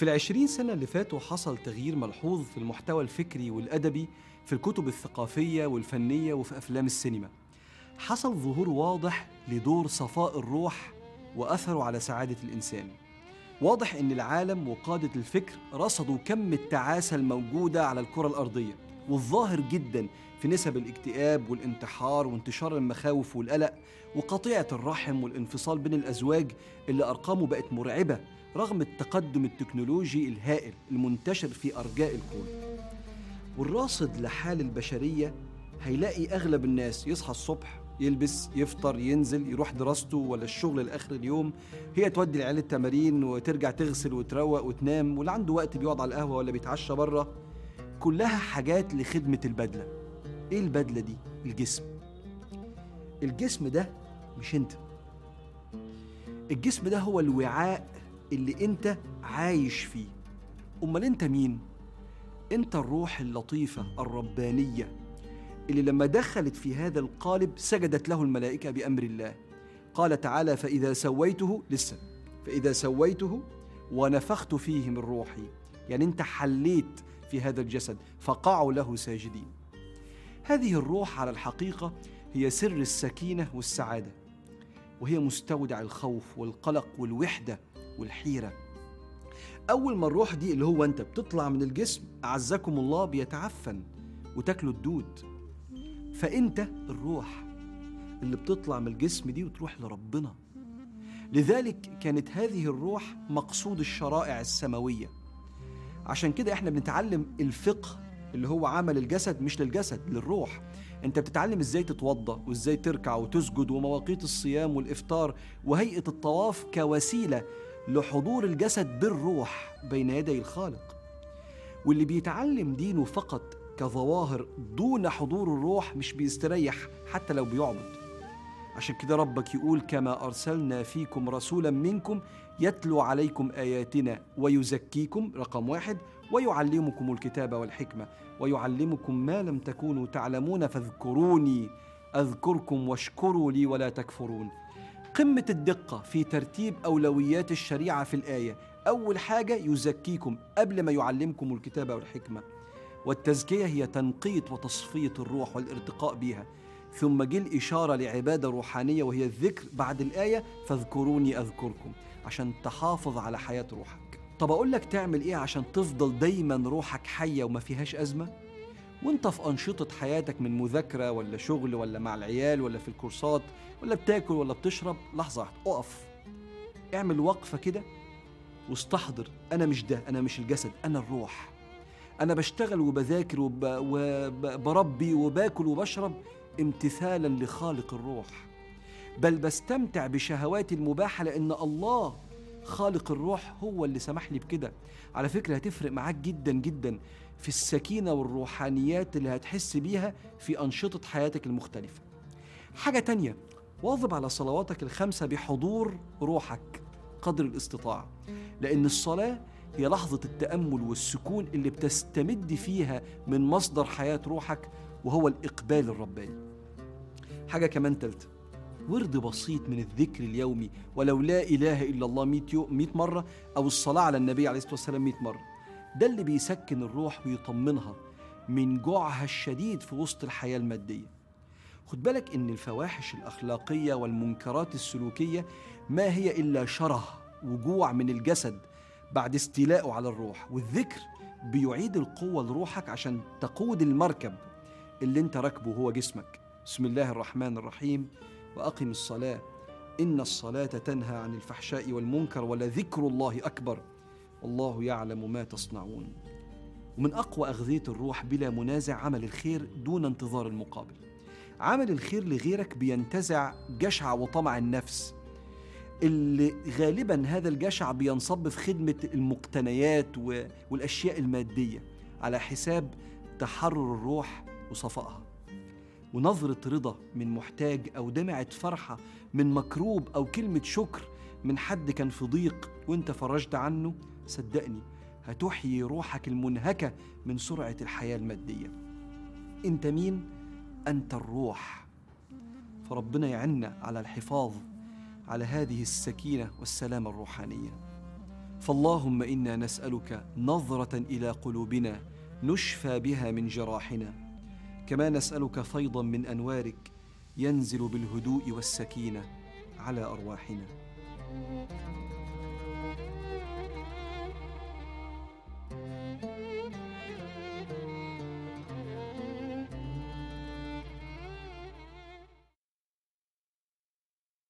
في العشرين سنة اللي فاتوا حصل تغيير ملحوظ في المحتوى الفكري والأدبي في الكتب الثقافية والفنية وفي أفلام السينما. حصل ظهور واضح لدور صفاء الروح وأثره على سعادة الإنسان. واضح إن العالم وقادة الفكر رصدوا كم التعاسة الموجودة على الكرة الأرضية والظاهر جدا في نسب الاكتئاب والانتحار وانتشار المخاوف والقلق وقطيعة الرحم والانفصال بين الأزواج اللي أرقامه بقت مرعبة رغم التقدم التكنولوجي الهائل المنتشر في أرجاء الكون. والراصد لحال البشرية هيلاقي أغلب الناس يصحى الصبح يلبس يفطر ينزل يروح دراسته ولا الشغل لآخر اليوم. هي تودي العيال التمارين وترجع تغسل وتروق وتنام واللي عنده وقت بيقعد على القهوة ولا بيتعشى بره. كلها حاجات لخدمة البدلة. إيه البدلة دي؟ الجسم. الجسم ده مش أنت. الجسم ده هو الوعاء اللي انت عايش فيه. أمال انت مين؟ انت الروح اللطيفة الربانية اللي لما دخلت في هذا القالب سجدت له الملائكة بأمر الله. قال تعالى فإذا سويته لسه فإذا سويته ونفخت فيه من روحي. يعني انت حليت في هذا الجسد فقعوا له ساجدين. هذه الروح على الحقيقة هي سر السكينة والسعادة وهي مستودع الخوف والقلق والوحدة والحيرة. أول ما الروح دي اللي هو أنت بتطلع من الجسم أعزكم الله بيتعفن وتاكله الدود. فأنت الروح اللي بتطلع من الجسم دي وتروح لربنا. لذلك كانت هذه الروح مقصود الشرائع السماوية. عشان كده إحنا بنتعلم الفقه اللي هو عمل الجسد مش للجسد للروح. أنت بتتعلم إزاي تتوضأ وإزاي تركع وتسجد ومواقيت الصيام والإفطار وهيئة الطواف كوسيلة لحضور الجسد بالروح بين يدي الخالق. واللي بيتعلم دينه فقط كظواهر دون حضور الروح مش بيستريح حتى لو بيعبد. عشان كده ربك يقول كما أرسلنا فيكم رسولا منكم يتلو عليكم آياتنا ويزكيكم رقم واحد ويعلمكم الكتاب والحكمة ويعلمكم ما لم تكونوا تعلمون فاذكروني أذكركم واشكروا لي ولا تكفرون. قمة الدقة في ترتيب أولويات الشريعة في الآية. أول حاجة يزكيكم قبل ما يعلمكم الكتاب والحكمة. والتزكية هي تنقية وتصفية الروح والارتقاء بها. ثم جه الإشارة لعبادة روحانية وهي الذكر بعد الآية فاذكروني أذكركم عشان تحافظ على حياة روحك. طب أقول لك تعمل إيه عشان تفضل دايما روحك حية وما فيهاش أزمة؟ وانت في أنشطة حياتك من مذاكرة ولا شغل ولا مع العيال ولا في الكورسات ولا بتاكل ولا بتشرب لحظة واحدة اقف. اعمل وقفة كده واستحضر. أنا مش ده أنا مش الجسد أنا الروح. أنا بشتغل وبذاكر وب... وبربي وباكل وبشرب امتثالا لخالق الروح. بل بستمتع بشهواتي المباحة لأن الله خالق الروح هو اللي سمح لي بكده. على فكرة هتفرق معاك جدا جدا في السكينة والروحانيات اللي هتحس بيها في أنشطة حياتك المختلفة. حاجة تانية واظب على صلواتك الخمسة بحضور روحك قدر الاستطاعة لأن الصلاة هي لحظة التأمل والسكون اللي بتستمد فيها من مصدر حياة روحك وهو الإقبال الرباني. حاجة كمان تالتة ورد بسيط من الذكر اليومي ولو لا إله إلا الله 100 100 مرة أو الصلاة على النبي عليه الصلاة والسلام 100 مرة. ده اللي بيسكن الروح ويطمنها من جوعها الشديد في وسط الحياة المادية. خد بالك إن الفواحش الأخلاقية والمنكرات السلوكية ما هي إلا شره وجوع من الجسد بعد استيلائه على الروح. والذكر بيعيد القوة لروحك عشان تقود المركب اللي انت راكبه هو جسمك. بسم الله الرحمن الرحيم. وأقم الصلاة. إن الصلاة تنهى عن الفحشاء والمنكر ولذكر الله أكبر. والله يعلم ما تصنعون. ومن أقوى أغذية الروح بلا منازع عمل الخير دون انتظار المقابل. عمل الخير لغيرك بينتزع جشع وطمع النفس. اللي غالبا هذا الجشع بينصب في خدمة المقتنيات والأشياء المادية. على حساب تحرر الروح وصفائها. ونظرة رضا من محتاج أو دمعة فرحة من مكروب أو كلمة شكر من حد كان في ضيق وانت فرجت عنه صدقني هتحيي روحك المنهكة من سرعة الحياة المادية. أنت مين؟ أنت الروح. فربنا يعنا على الحفاظ على هذه السكينة والسلامة الروحانية. فاللهم إنا نسألك نظرة إلى قلوبنا نشفى بها من جراحنا. كما نسألك فيضا من أنوارك ينزل بالهدوء والسكينة على أرواحنا.